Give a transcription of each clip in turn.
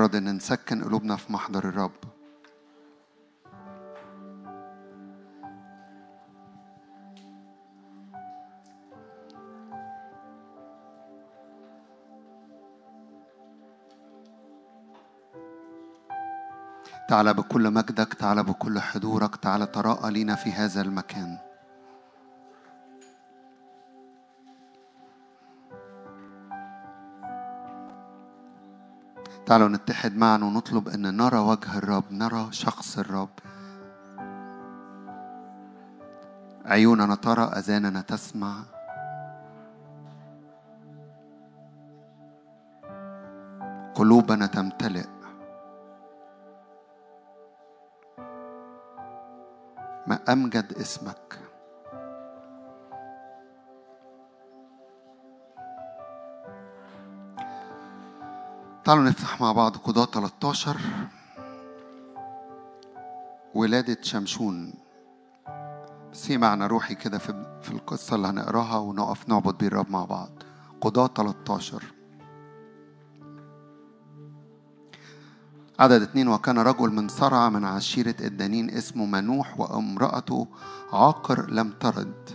أراد أن نسكن قلوبنا في محضر الرب. تعال بكل مجدك تعال بكل حضورك تعال تراءى لنا في هذا المكان. تعالوا نتحد معا ونطلب أن نرى وجه الرب نرى شخص الرب. عيوننا ترى أذاننا تسمع. قلوبنا تمتلئ. ما أمجد اسمك. تعالوا نفتح مع بعض قضاة 13 ولادة شمشون. بس في معنى روحي كده في في القصة اللي هنقراها ونقف نعبد بيه الرب مع بعض. قضاة 13 عدد اتنين وكان رجل من صرع من عشيرة الدانين اسمه منوح وامرأته عاقر لم ترد.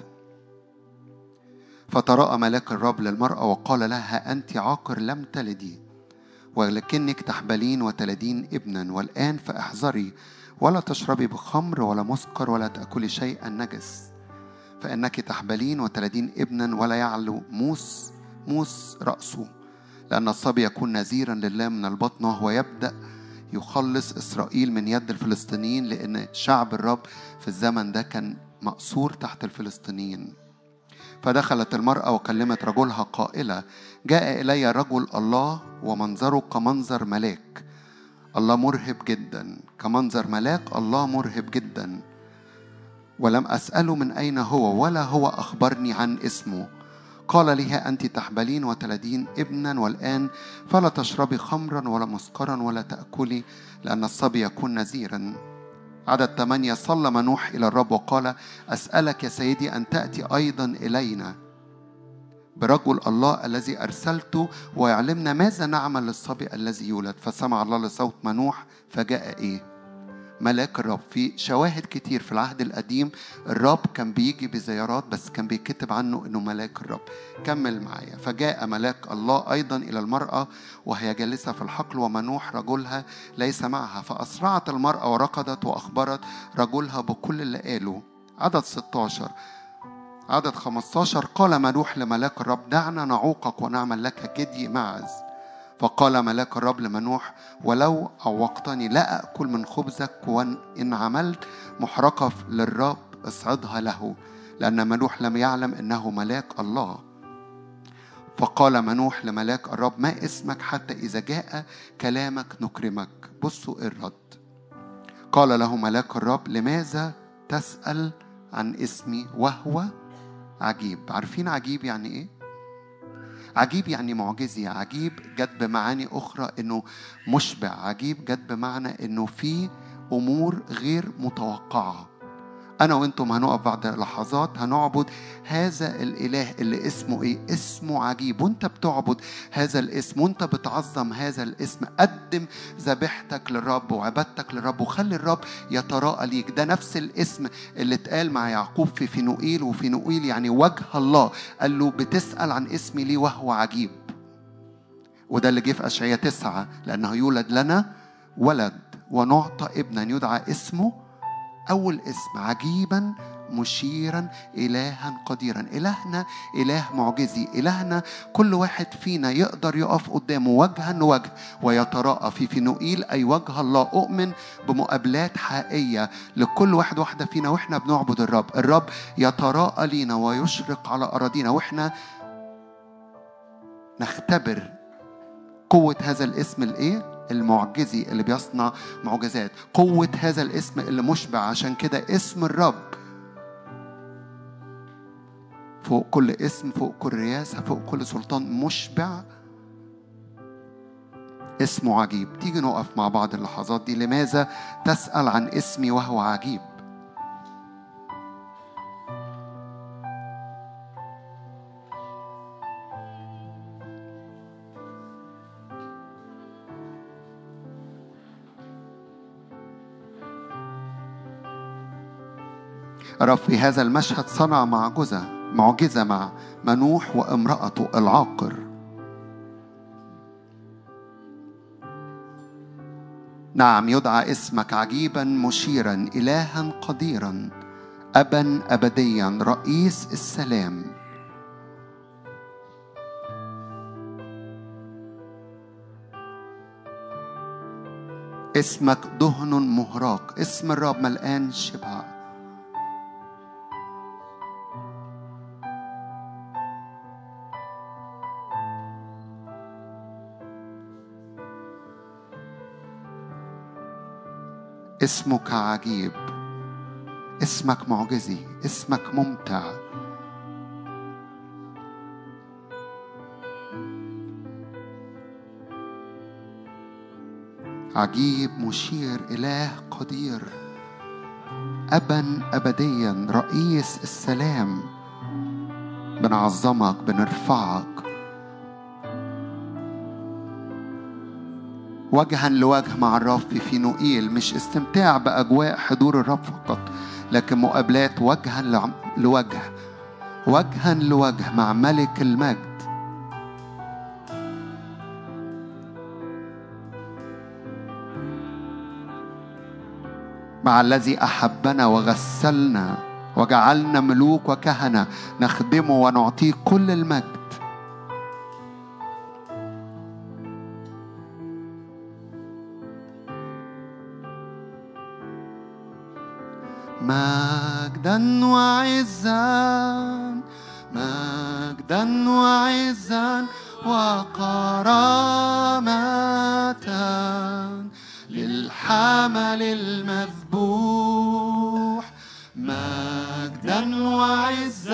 فتراءى ملاك الرب للمرأة وقال لها أنت عاقر لم تلدي. ولكنك تحبلين وتلدين ابنا والآن فاحذري ولا تشربي بخمر ولا مسكر ولا تأكلي شيئا نجس. فإنك تحبلين وتلدين ابنا ولا يعلو موس موس رأسه لأن الصبي يكون نذيرا لله من البطن وهو يبدأ يخلص إسرائيل من يد الفلسطينيين لأن شعب الرب في الزمن ده كان مأسور تحت الفلسطينيين. فدخلت المرأة وكلمت رجلها قائلة جاء إلي رجل الله ومنظره كمنظر ملاك. الله مرهب جدا. كمنظر ملاك؟ الله مرهب جدا. ولم أسأله من أين هو ولا هو أخبرني عن اسمه. قال لها أنت تحبلين وتلدين ابنا والآن فلا تشربي خمرا ولا مسكرا ولا تأكلي لأن الصبي يكون نذيرا عدد ثمانية صلى منوح إلى الرب وقال أسألك يا سيدي أن تأتي أيضا إلينا. برجل الله الذي أرسلته ويعلمنا ماذا نعمل للصبي الذي يولد. فسمع الله لصوت منوح فجاء إيه؟ ملاك الرب. في شواهد كتير في العهد القديم الرب كان بيجي بزيارات بس كان بيكتب عنه إنه ملاك الرب. كمل معايا. فجاء ملاك الله أيضا إلى المرأة وهي جالسة في الحقل ومنوح رجلها ليس معها. فأسرعت المرأة وركضت وأخبرت رجلها بكل اللي قاله. عدد 16 عدد 15 قال منوح لملاك الرب دعنا نعوقك ونعمل لك جدي معز. فقال ملاك الرب لمنوح ولو عوقتني لا أكل من خبزك وإن عملت محرقة للرب اصعدها له. لأن منوح لم يعلم أنه ملاك الله. فقال منوح لملاك الرب ما اسمك حتى إذا جاء كلامك نكرمك؟ بصوا إيه الرد. قال له ملاك الرب لماذا تسأل عن اسمي وهو عجيب؟ عارفين عجيب يعني إيه؟ عجيب يعني معجزي عجيب جت بمعاني أخرى إنه مشبع عجيب جت بمعنى إنه في أمور غير متوقعة. أنا وأنتم هنقف بعد لحظات هنعبد هذا الإله اللي اسمه إيه؟ اسمه عجيب. وأنت بتعبد هذا الاسم وأنت بتعظم هذا الاسم. قدم ذبيحتك للرب وعبادتك للرب وخلي الرب يتراءى ليك. ده نفس الاسم اللي اتقال مع يعقوب في فينوئيل وفينوئيل يعني وجه الله. قال له بتسأل عن اسمي ليه وهو عجيب. وده اللي جه في أشعية تسعة. لأنه يولد لنا ولد ونعطى ابنا يدعى اسمه أول اسم عجيبا مشيرا إلها قديرا. إلهنا إله معجزي. إلهنا كل واحد فينا يقدر يقف قدامه وجها لوجه ويتراءى في فينوئيل أي وجه الله أؤمن بمقابلات حقيقية لكل واحد واحدة فينا وإحنا بنعبد الرب. الرب يتراءى لينا ويشرق على أراضينا وإحنا نختبر قوة هذا الاسم الإيه؟ المعجزي اللي بيصنع معجزات. قوة هذا الاسم اللي مشبع عشان كده اسم الرب فوق كل اسم فوق كل رياسة فوق كل سلطان مشبع. اسمه عجيب. تيجي نقف مع بعض اللحظات دي. لماذا تسأل عن اسمي وهو عجيب؟ رب في هذا المشهد صنع معجزة معجزة مع منوح وامرأته العاقر. نعم يدعى اسمك عجيبا مشيرا إلها قديرا أبا أبديا رئيس السلام. اسمك دهن مهراق اسم الرب ملآن شبع اسمك عجيب. اسمك معجزي. اسمك ممتع. عجيب مشير إله قدير. أبا أبديا رئيس السلام. بنعظمك بنرفعك. وجها لوجه مع الرب في نوئيل مش استمتاع بأجواء حضور الرب فقط لكن مقابلات وجها لوجه وجها لوجه مع ملك المجد. مع الذي أحبنا وغسلنا وجعلنا ملوك وكهنة نخدمه ونعطيه كل المجد. مجدا وعزا مجدا وعزا وكرامة للحمل المذبوح. مجدا وعزا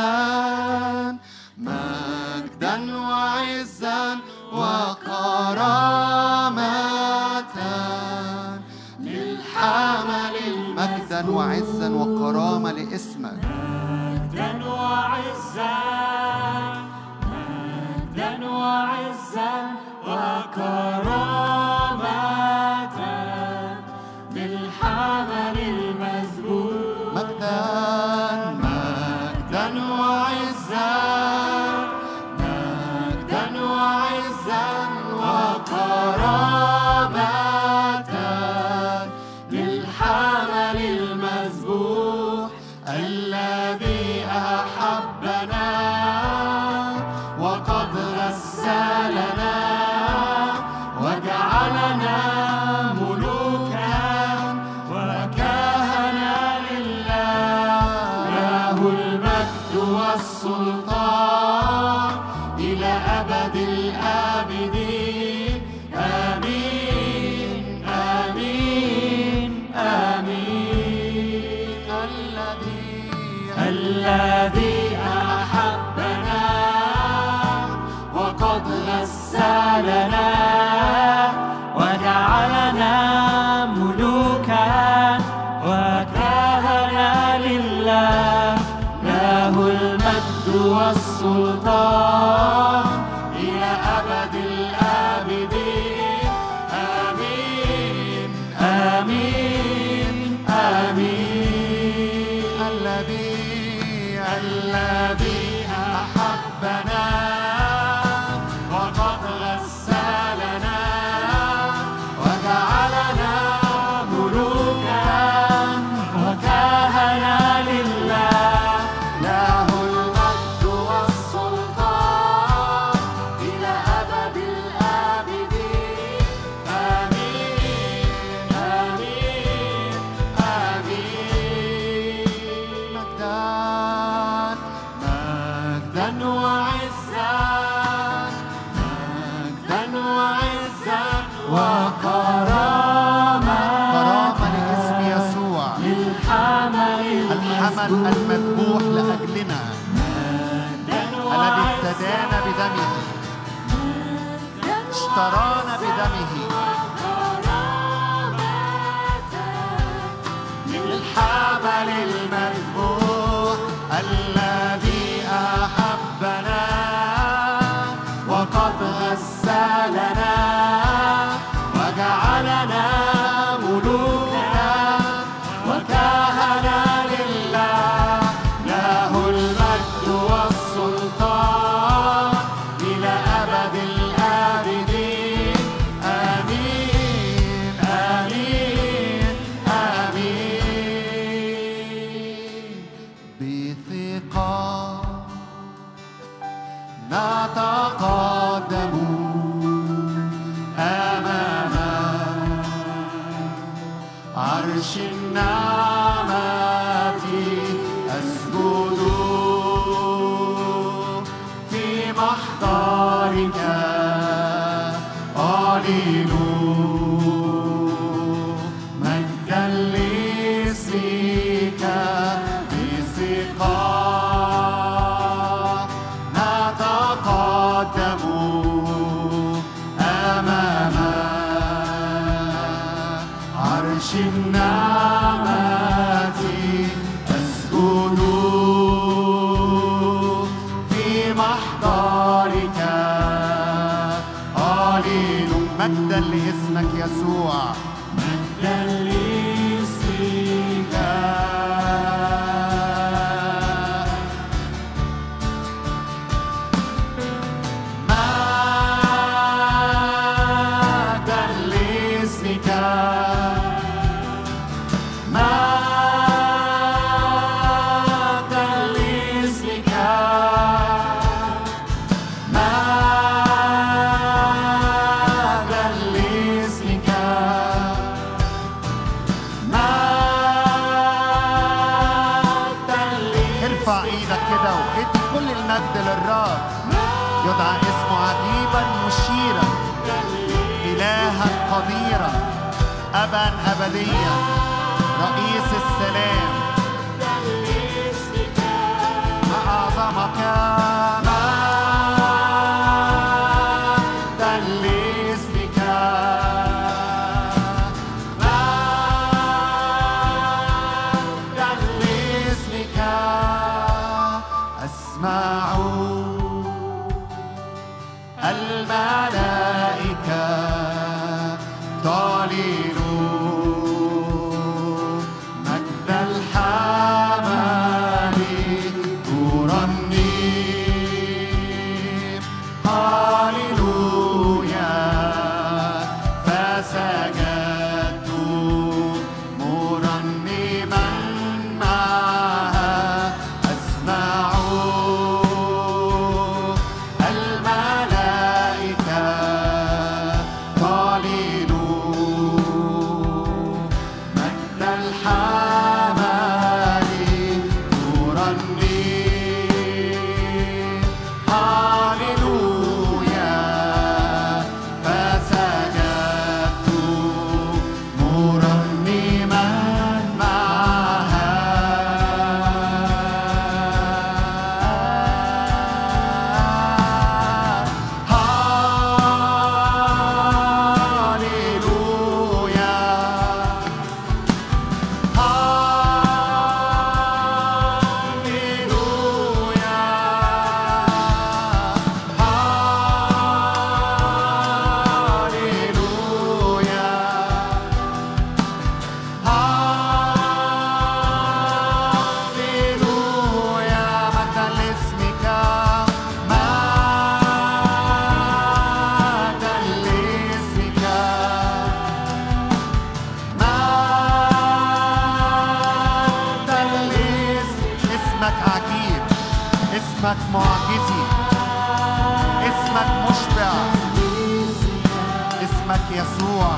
وعزا وكرامة لاسمك. مجدا وعزا. الذي الذي أحبنا. you. smile. اسمك عجيب اسمك معجزي اسمك مشبع اسمك يسوع.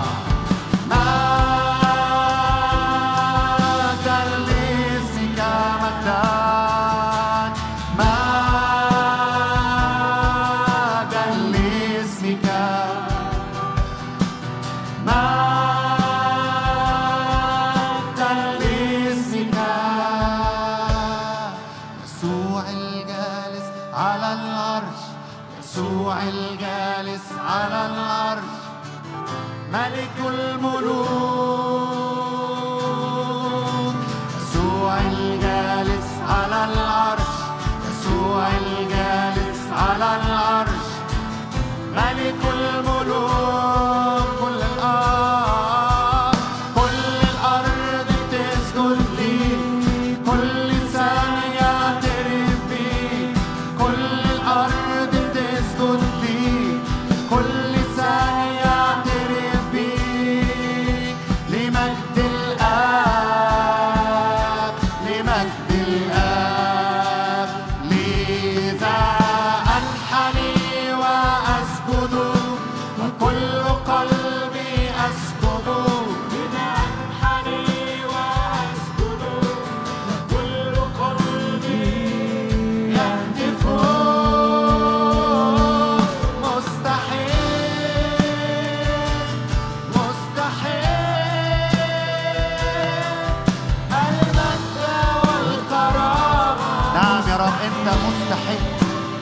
أنت مستحق.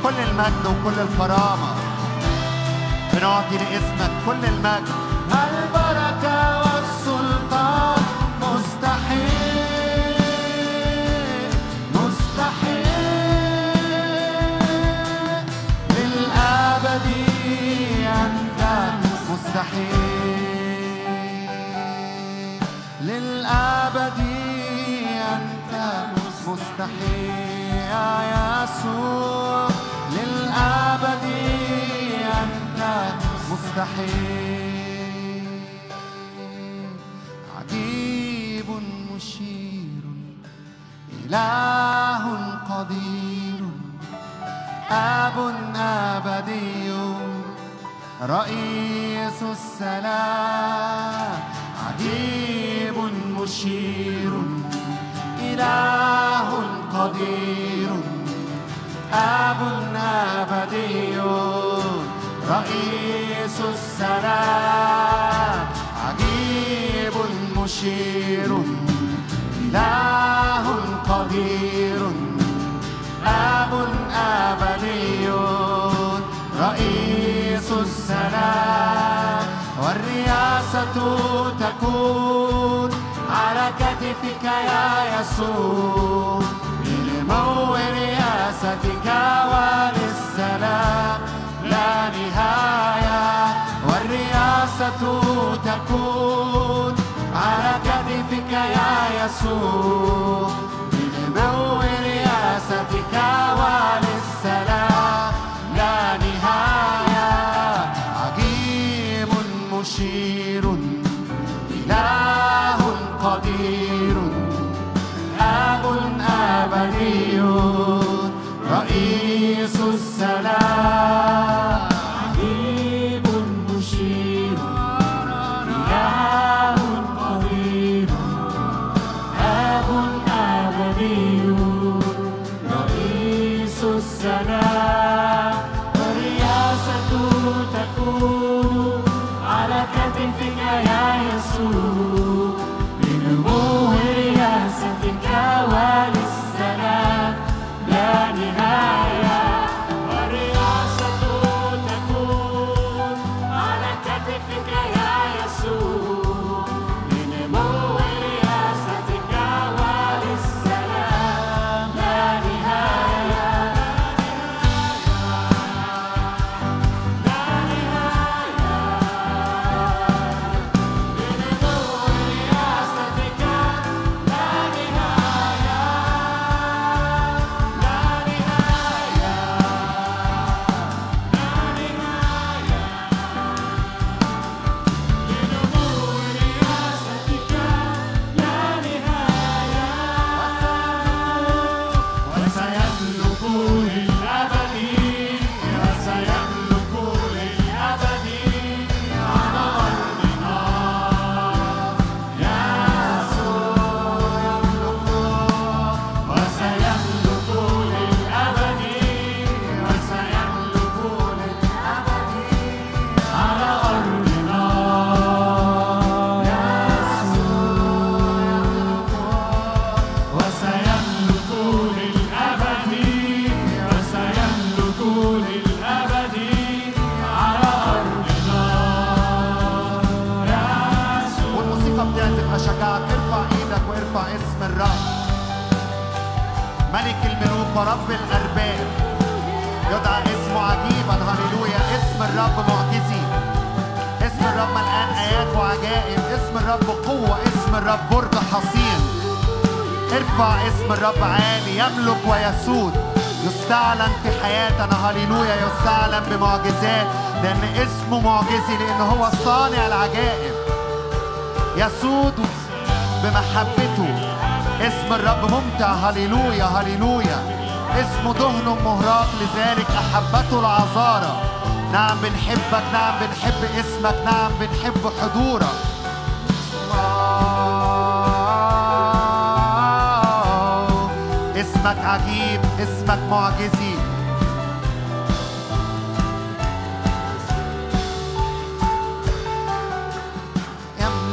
كل المجد وكل الكرامة. بنعطي لاسمك كل المجد. البركة والسلطان مستحيل مستحيل للأبد أنت مستحيل للأبد أنت مستحيل يسوع للأبد أنت مستحيل عجيب مشير إله قدير أب أبدي رئيس السلام. عجيب مشير إله قدير. أب أبدي رئيس السلام. عجيب مشير. إله قدير. أب أبدي رئيس السلام. والرياسة تكون على كتفك يا يسوع. رياستك وللسلام. لا نهاية والرياسة تكون على كتفك يا يسوع. بمعجزات لأن اسمه معجزي لأن هو صانع العجائب. يسود بمحبته. اسم الرب ممتع. هللويا هللويا. اسمه دهن مهراق لذلك أحبته العذارى. نعم بنحبك. نعم بنحب اسمك. نعم بنحب حضورك. اسمك عجيب اسمك معجزي.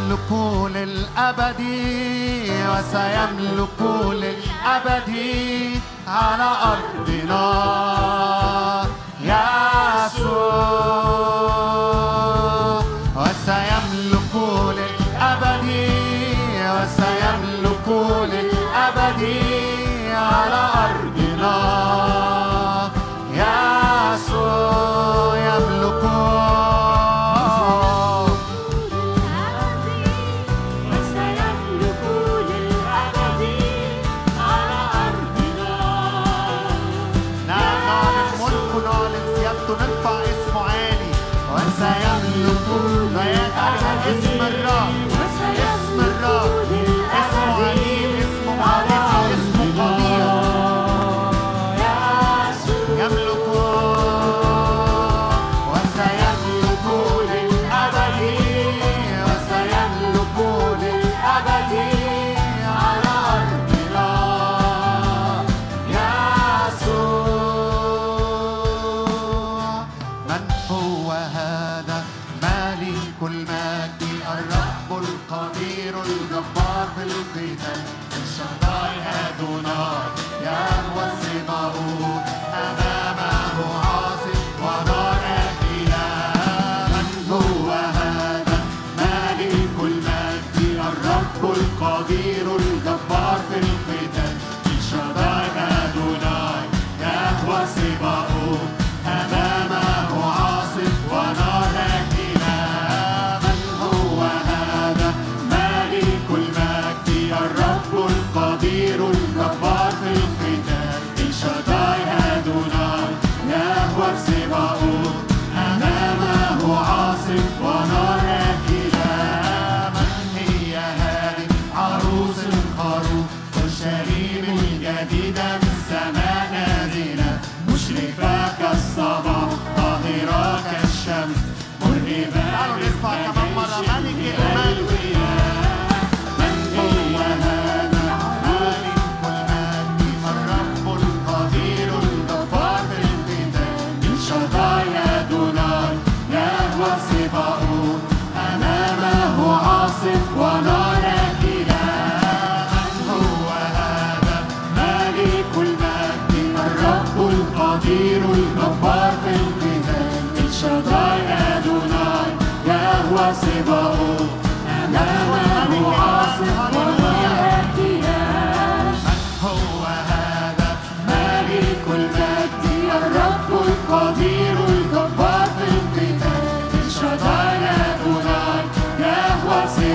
وسيملك للأبد وسيملك للأبد على أرضنا.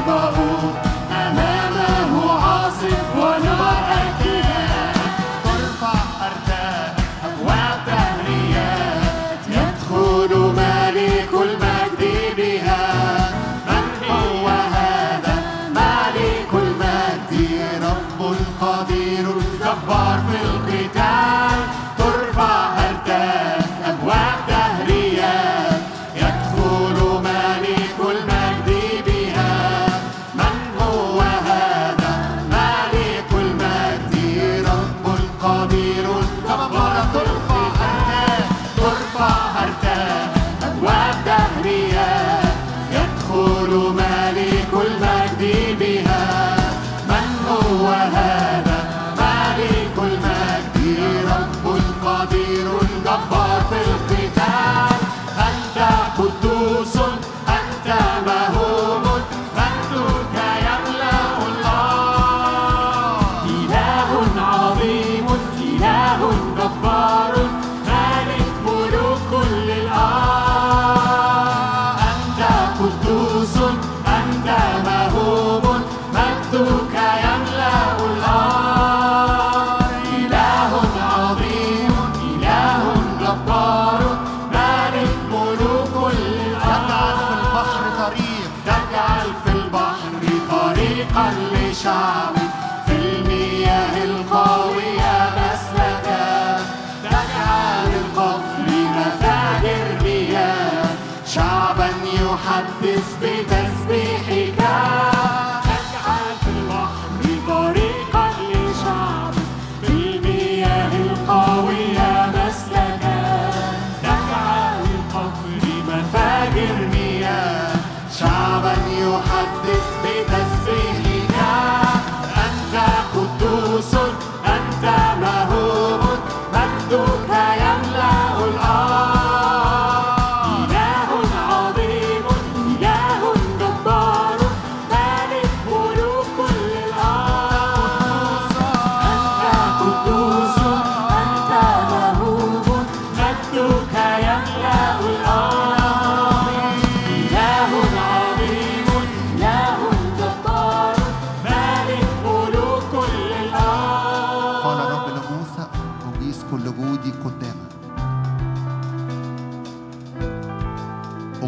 baú.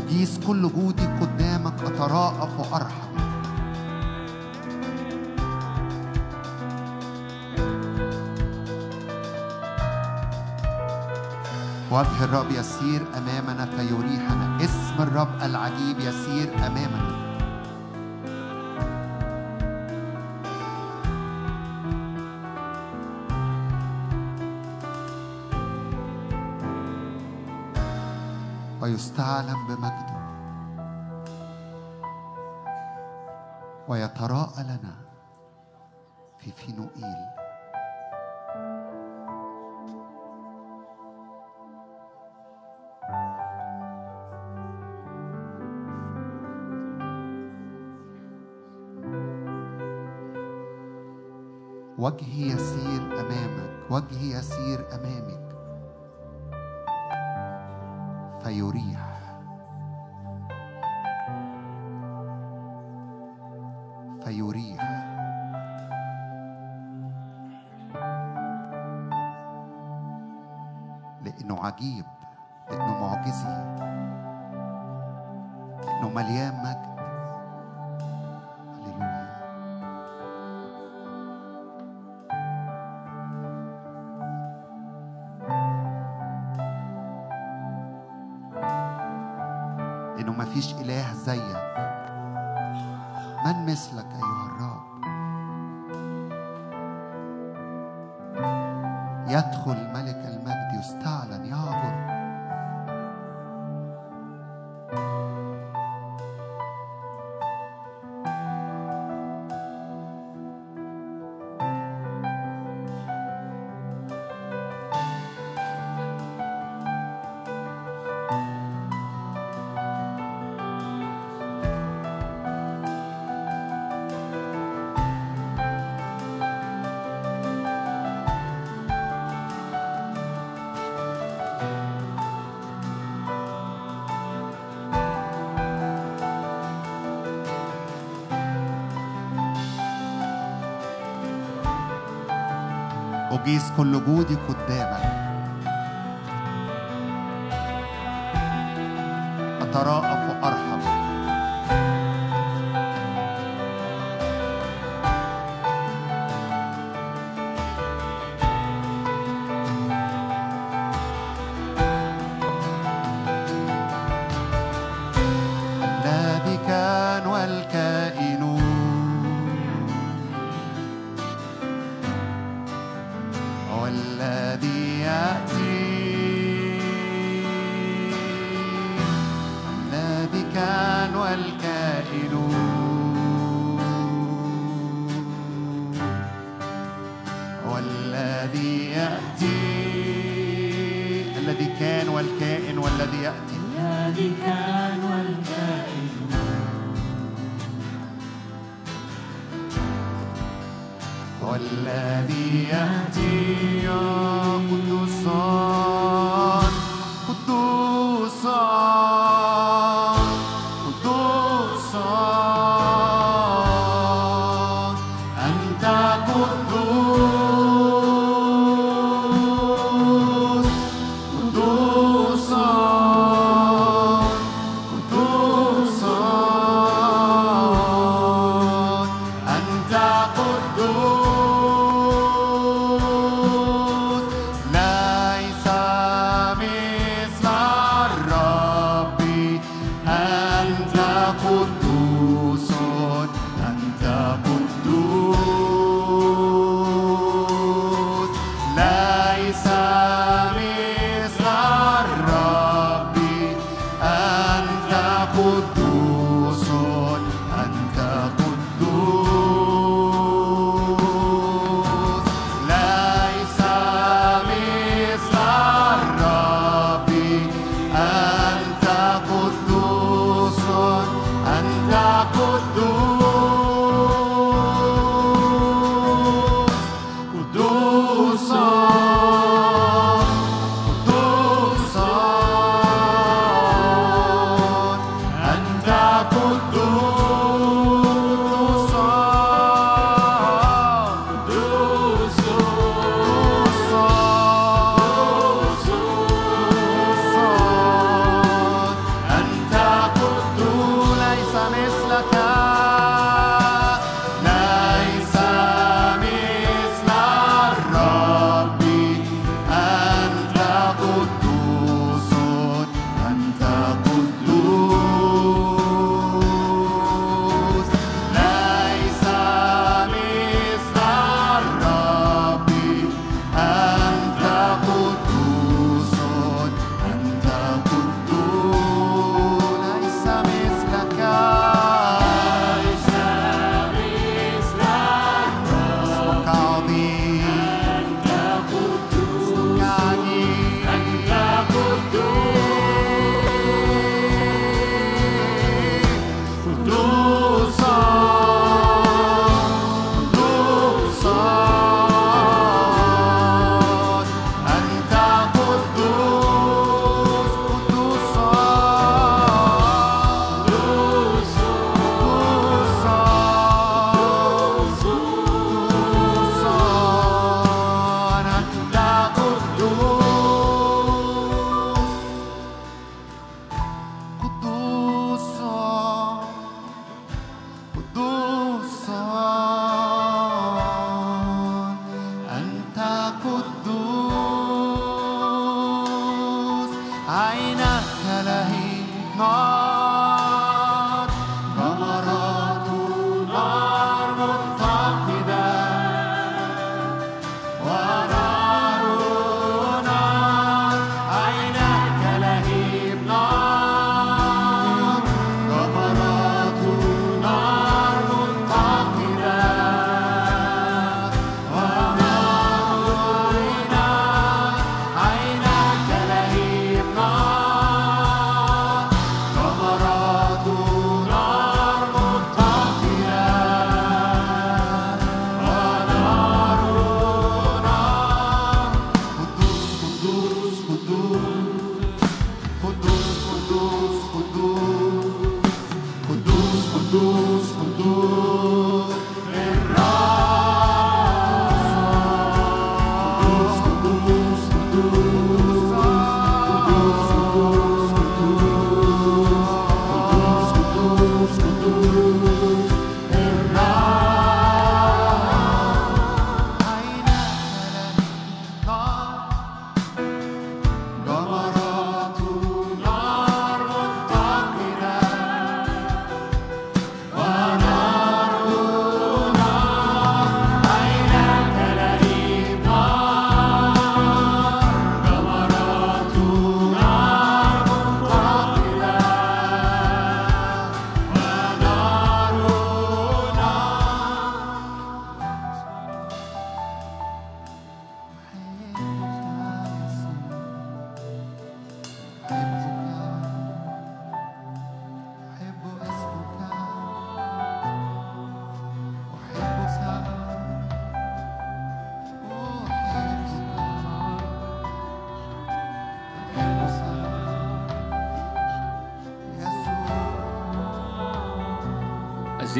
أجيز كل جودي قدامك أتراءف وأرحم. وجه الرب يسير أمامنا فيريحنا. اسم الرب العجيب يسير أمامنا. ويستعلم بمجده ويتراءى لنا في فينوئيل. وجهي يسير أمامك وجهي يسير أمامي. بيس كل جودي قدامك.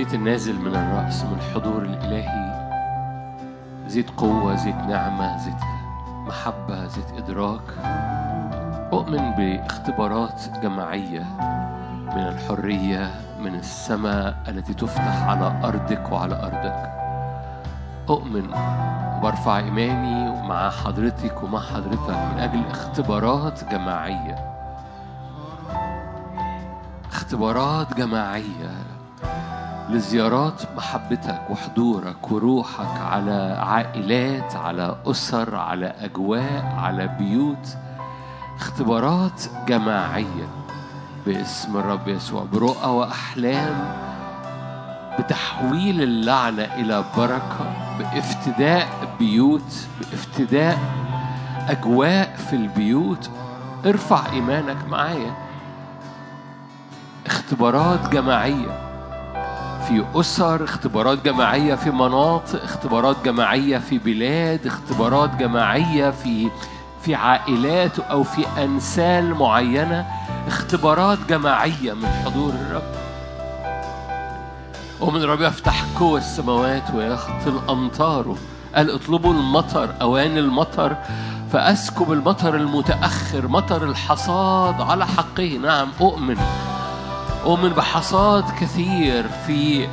الزيت النازل من الرأس من الحضور الإلهي. زيت قوة زيت نعمة زيت محبة زيت إدراك. أؤمن باختبارات جماعية من الحرية من السماء التي تفتح على أرضك وعلى أرضك. أؤمن وبرفع إيماني مع حضرتك ومع حضرتك من أجل اختبارات جماعية. اختبارات جماعية. لزيارات محبتك وحضورك وروحك على عائلات على أسر على أجواء على بيوت. اختبارات جماعية باسم الرب يسوع برؤى وأحلام بتحويل اللعنة إلى بركة بافتداء بيوت بافتداء أجواء في البيوت. ارفع إيمانك معايا. اختبارات جماعية في أسر اختبارات جماعية في مناطق اختبارات جماعية في بلاد اختبارات جماعية في في عائلات أو في أنسال معينة. اختبارات جماعية من حضور الرب. ومن الرب يفتح قوى السماوات ويخطل أمطاره قال اطلبوا المطر أوان المطر. فأسكب المطر المتأخر مطر الحصاد على حقه. نعم أؤمن. أؤمن بحصاد كثير في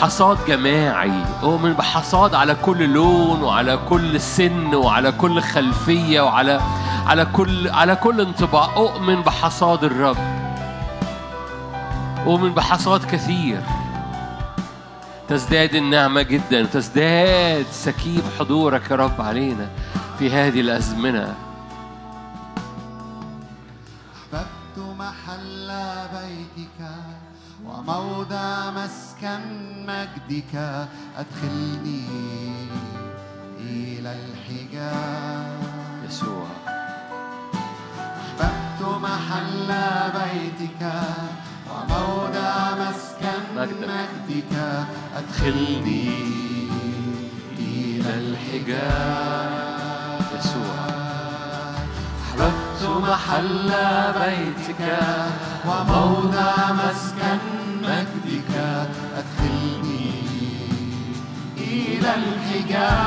حصاد جماعي أؤمن بحصاد على كل لون وعلى كل سن وعلى كل خلفية وعلى على كل على كل انطباع أؤمن بحصاد الرب. أؤمن بحصاد كثير. تزداد النعمة جدا تزداد سكيب حضورك يا رب علينا في هذه الأزمنة. وموضع مسكن مجدك أدخلني إلى الحجاب. يسوع. أحببت محل بيتك وموضع مسكن مجدك. مجدك أدخلني إلى الحجاب. يسوع. أحببت محل بيتك وموضع مسكن أدخلني إلى الحجاب.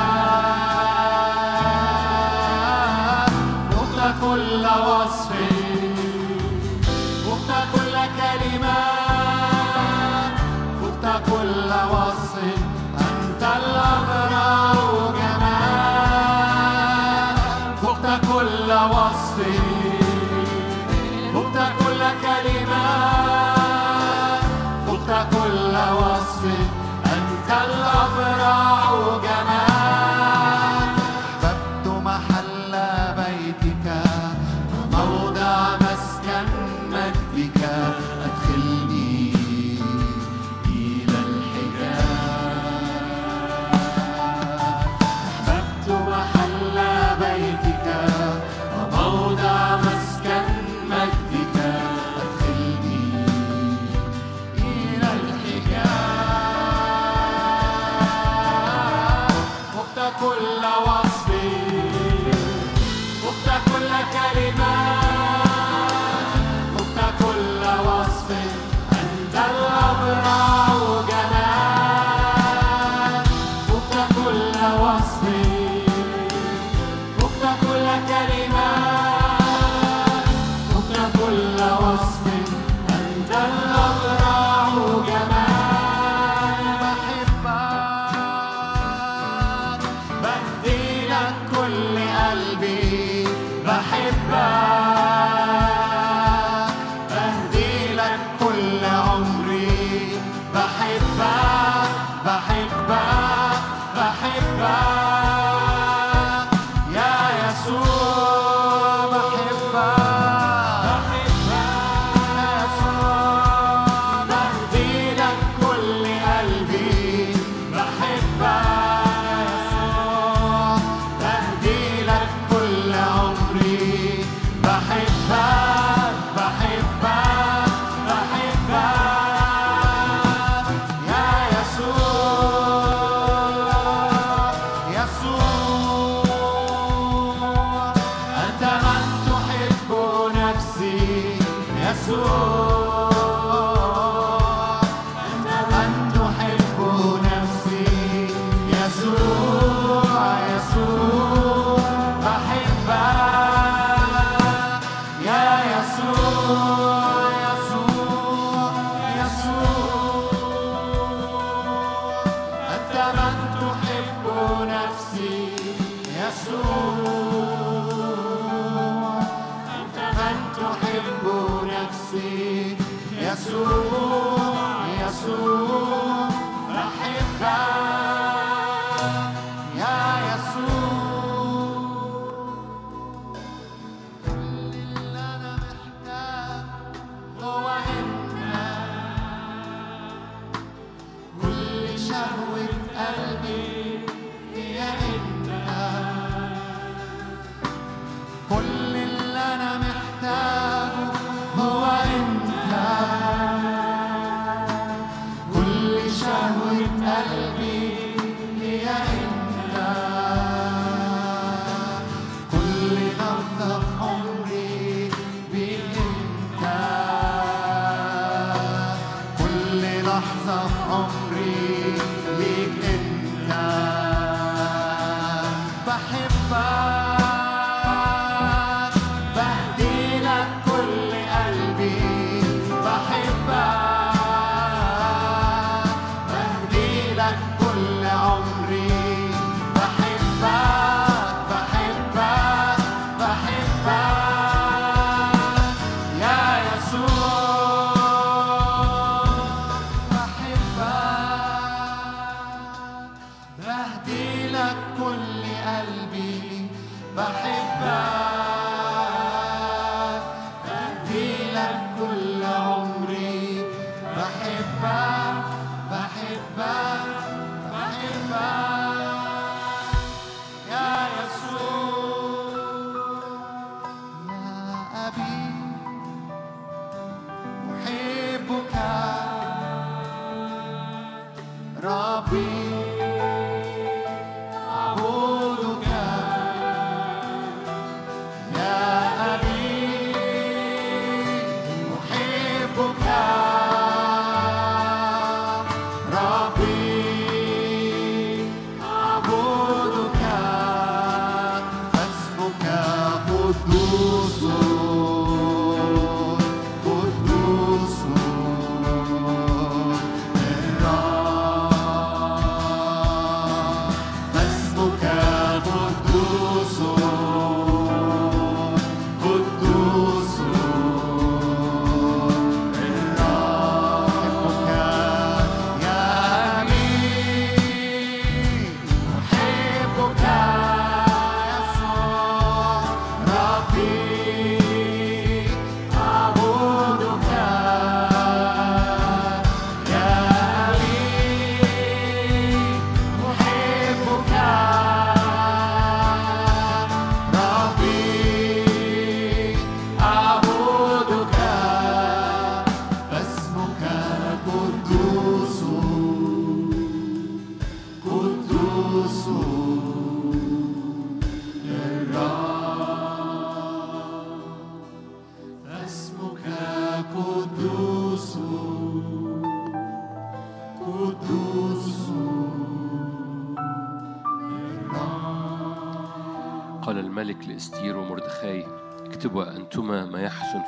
فوق كل وصف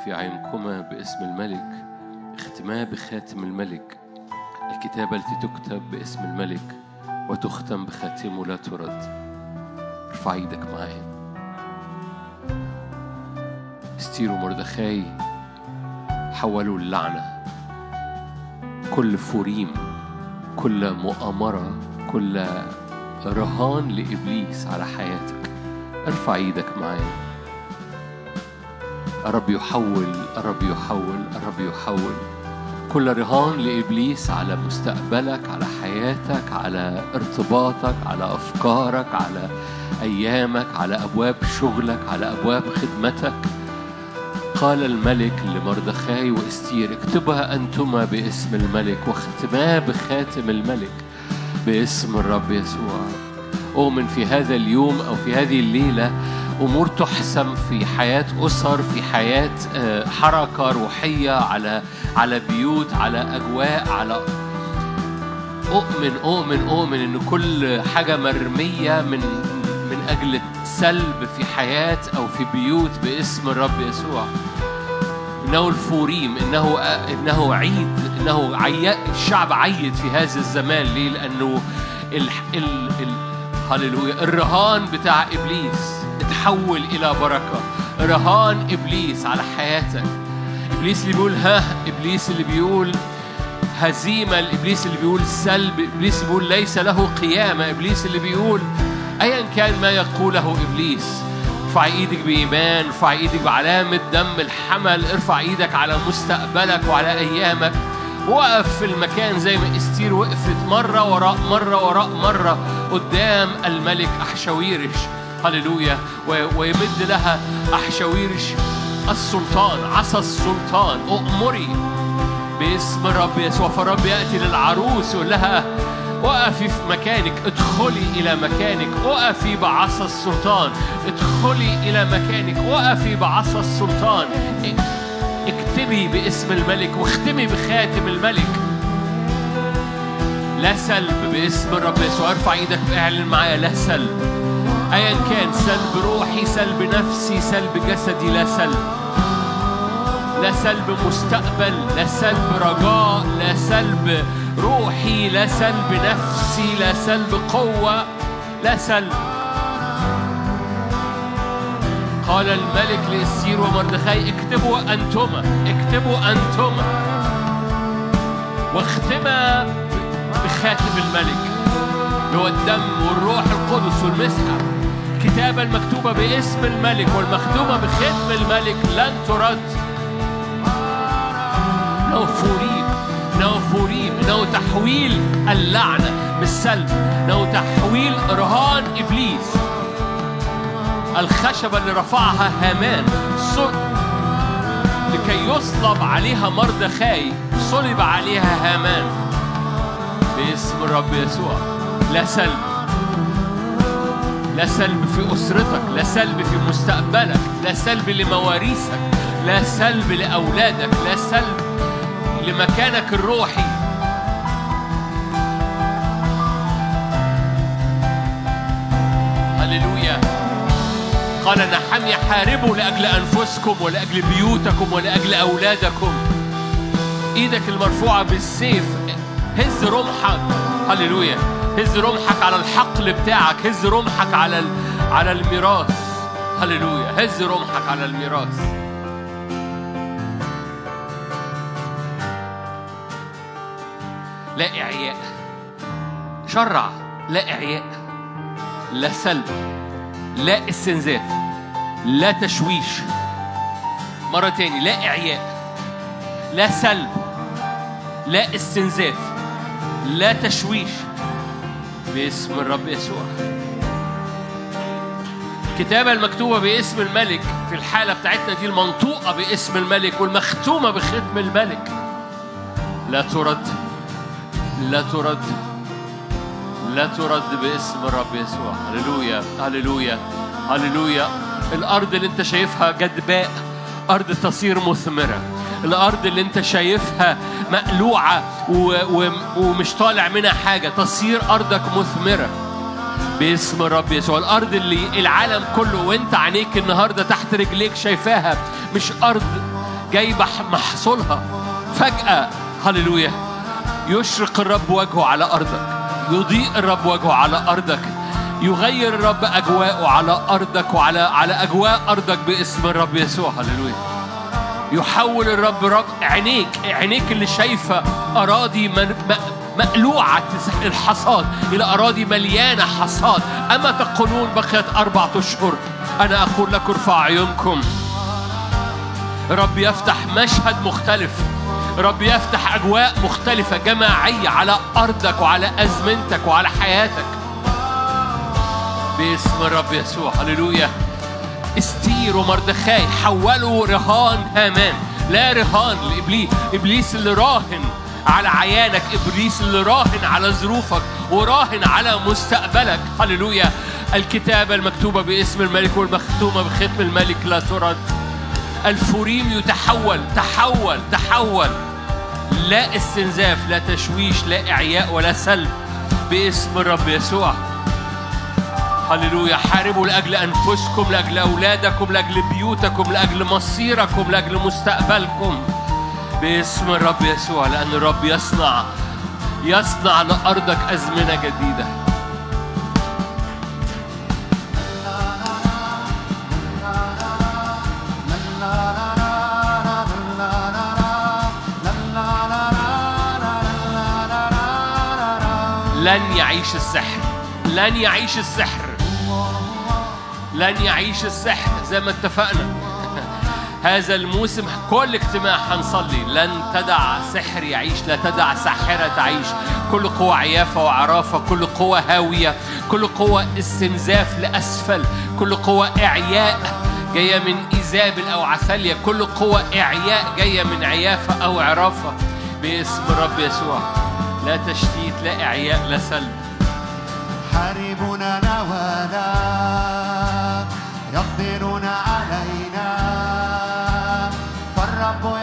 في عينكما باسم الملك. اختما بخاتم الملك. الكتابة التي تكتب باسم الملك وتختم بخاتمه لا ترد. ارفع إيدك معايا. استير ومردخاي حولوا اللعنة. كل فريم كل مؤامرة كل رهان لإبليس على حياتك. ارفع إيدك معايا. الرب يحول الرب يحول الرب يحول. كل رهان لإبليس على مستقبلك على حياتك على ارتباطك على أفكارك على أيامك على أبواب شغلك على أبواب خدمتك. قال الملك لمردخاي وإستير اكتبها أنتما باسم الملك واختما بخاتم الملك باسم الرب يسوع. أؤمن في هذا اليوم أو في هذه الليلة أمور تحسم في حياة أسر في حياة آه، حركة روحية على على بيوت على أجواء على أؤمن أؤمن أؤمن إن كل حاجة مرمية من من أجل سلب في حياة أو في بيوت باسم الرب يسوع. إنه الفوريم إنه إنه عيد إنه عي... الشعب عيد في هذا الزمان. ليه؟ لأنه ال... ال... ال... هللويا الرهان بتاع إبليس. اتحول إلى بركة. رهان إبليس على حياتك. إبليس اللي بيقول ها إبليس اللي بيقول هزيمة الابليس اللي بيقول سلب إبليس اللي بيقول ليس له قيامة. إبليس اللي بيقول ايا كان ما يقوله إبليس. ارفع إيدك بإيمان ارفع إيدك بعلامة دم الحمل ارفع إيدك على مستقبلك وعلى أيامك. وقف في المكان زي ما إستير وقفت مرة وراء مرة وراء مرة قدام الملك أحشاويرش هللويا. ويمد لها أحشاويرش السلطان عصا السلطان. أؤمري باسم الرب يسوع فالرب يأتي للعروس يقول لها. وقفي في مكانك ادخلي إلى مكانك. وقفي بعصا السلطان ادخلي إلى مكانك. وقفي بعصا السلطان. اكتبي باسم الملك واختمي بخاتم الملك. لا سلب باسم الرب يسوع. ارفع إيدك اعلن معايا لا سلب. ايا كان سلب روحي سلب نفسي سلب جسدي لا سلب. لا سلب مستقبل لا سلب رجاء لا سلب روحي لا سلب نفسي لا سلب قوة لا سلب. قال الملك لإستير ومردخاي اكتبوا أنتما اكتبوا أنتما واختما بخاتم الملك اللي هو الدم والروح القدس والمسحة الكتابة المكتوبة باسم الملك والمختومة بختم الملك لن ترد. إنه فوريم إنه فوريم إنه تحويل اللعنة مش سلب إنه تحويل رهان إبليس. الخشبة اللي رفعها هامان لكي يصلب عليها مردخاي صلب عليها هامان. باسم الرب يسوع لا سلب. لا سلب في أسرتك لا سلب في مستقبلك لا سلب لمواريثك لا سلب لأولادك لا سلب لمكانك الروحي. هللويا. قال نحمي حاربوا لأجل أنفسكم ولأجل بيوتكم ولأجل أولادكم. إيدك المرفوعة بالسيف هز رمحك. هللويا. هز رمحك على الحقل بتاعك هز رمحك على ال... على الميراث. هللويا. هز رمحك على الميراث. لا إعياء. شرع. لا إعياء. لا سلب. لا استنزاف. لا تشويش. مرة تاني. لا إعياء. لا سلب. لا استنزاف. لا تشويش. باسم الرب يسوع. الكتابة المكتوبة باسم الملك في الحالة بتاعتنا دي المنطوقة باسم الملك والمختومة بختم الملك. لا ترد لا ترد لا ترد باسم الرب يسوع. هللويا هللويا هللويا. الأرض اللي أنت شايفها جدباء. ارض تصير مثمرة. الأرض اللي أنت شايفها. و... ومش طالع منها حاجة تصير أرضك مثمرة. باسم الرب يسوع. الأرض اللي العالم كله وأنت عينيك النهارده تحت رجليك شايفاها مش أرض جايبه محصولها. فجأة هللويا يشرق الرب وجهه على أرضك. يضيء الرب وجهه على أرضك. يغير الرب أجواءه على أرضك وعلى على أجواء أرضك باسم الرب يسوع. هللويا. يحول الرب رب عينيك عينيك اللي شايفة أراضي من م- مقلوعة الحصاد إلى أراضي مليانة حصاد. أما تقولون بقيت أربعة أشهر أنا أقول لكم ارفعوا عيونكم. رب يفتح مشهد مختلف. رب يفتح أجواء مختلفة جماعية على أرضك وعلى أزمنتك وعلى حياتك. باسم الرب يسوع. هللويا. استير ومردخاي حولوا رهان هامان لا رهان لإبليس إبليس اللي راهن على عيانك. إبليس اللي راهن على ظروفك وراهن على مستقبلك. هللويا. الكتابة المكتوبة باسم الملك والمختومة بختم الملك. لا ترد. الفوريم يتحول. تحول. تحول. لا استنزاف لا تشويش لا إعياء ولا سلب. باسم الرب يسوع. هللويا. حاربوا لأجل أنفسكم لأجل أولادكم لأجل بيوتكم لأجل مصيركم لأجل مستقبلكم. باسم الرب يسوع لأن الرب يصنع يصنع لأرضك أزمنة جديدة. لن يعيش السحر. لن يعيش السحر. لن يعيش السحر زي ما اتفقنا. هذا الموسم كل اجتماع هنصلي. لن تدع سحر يعيش لا تدع ساحرة تعيش. كل قوة عيافة وعرافة كل قوة هاوية كل قوة استنزاف لأسفل كل قوة إعياء جاية من إيزابل أو عثاليا كل قوة إعياء جاية من عيافة أو عرافة. باسم الرب يسوع. لا تشتيت لا إعياء لا سلب. حاربنا نوالا علينا. فالرب